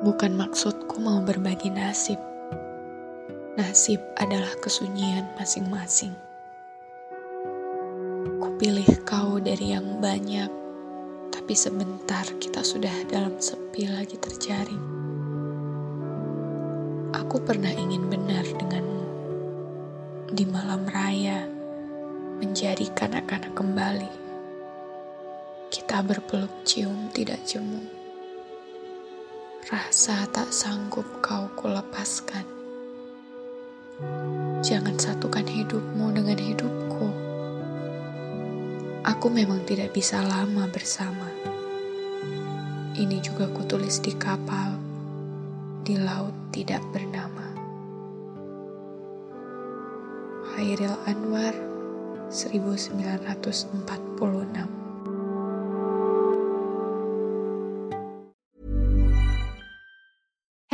Bukan maksudku mau berbagi nasib. Nasib adalah kesunyian masing-masing. Kupilih kau dari yang banyak, tapi sebentar kita sudah dalam sepi lagi terjaring. Aku pernah ingin benar denganmu. Di malam raya, menjadi kanak-kanak kembali. Kita berpeluk cium tidak jemu rasa tak sanggup kau kulepaskan. Jangan satukan hidupmu dengan hidupku. Aku memang tidak bisa lama bersama. Ini juga kutulis di kapal, di laut tidak bernama. Hairil Anwar 1946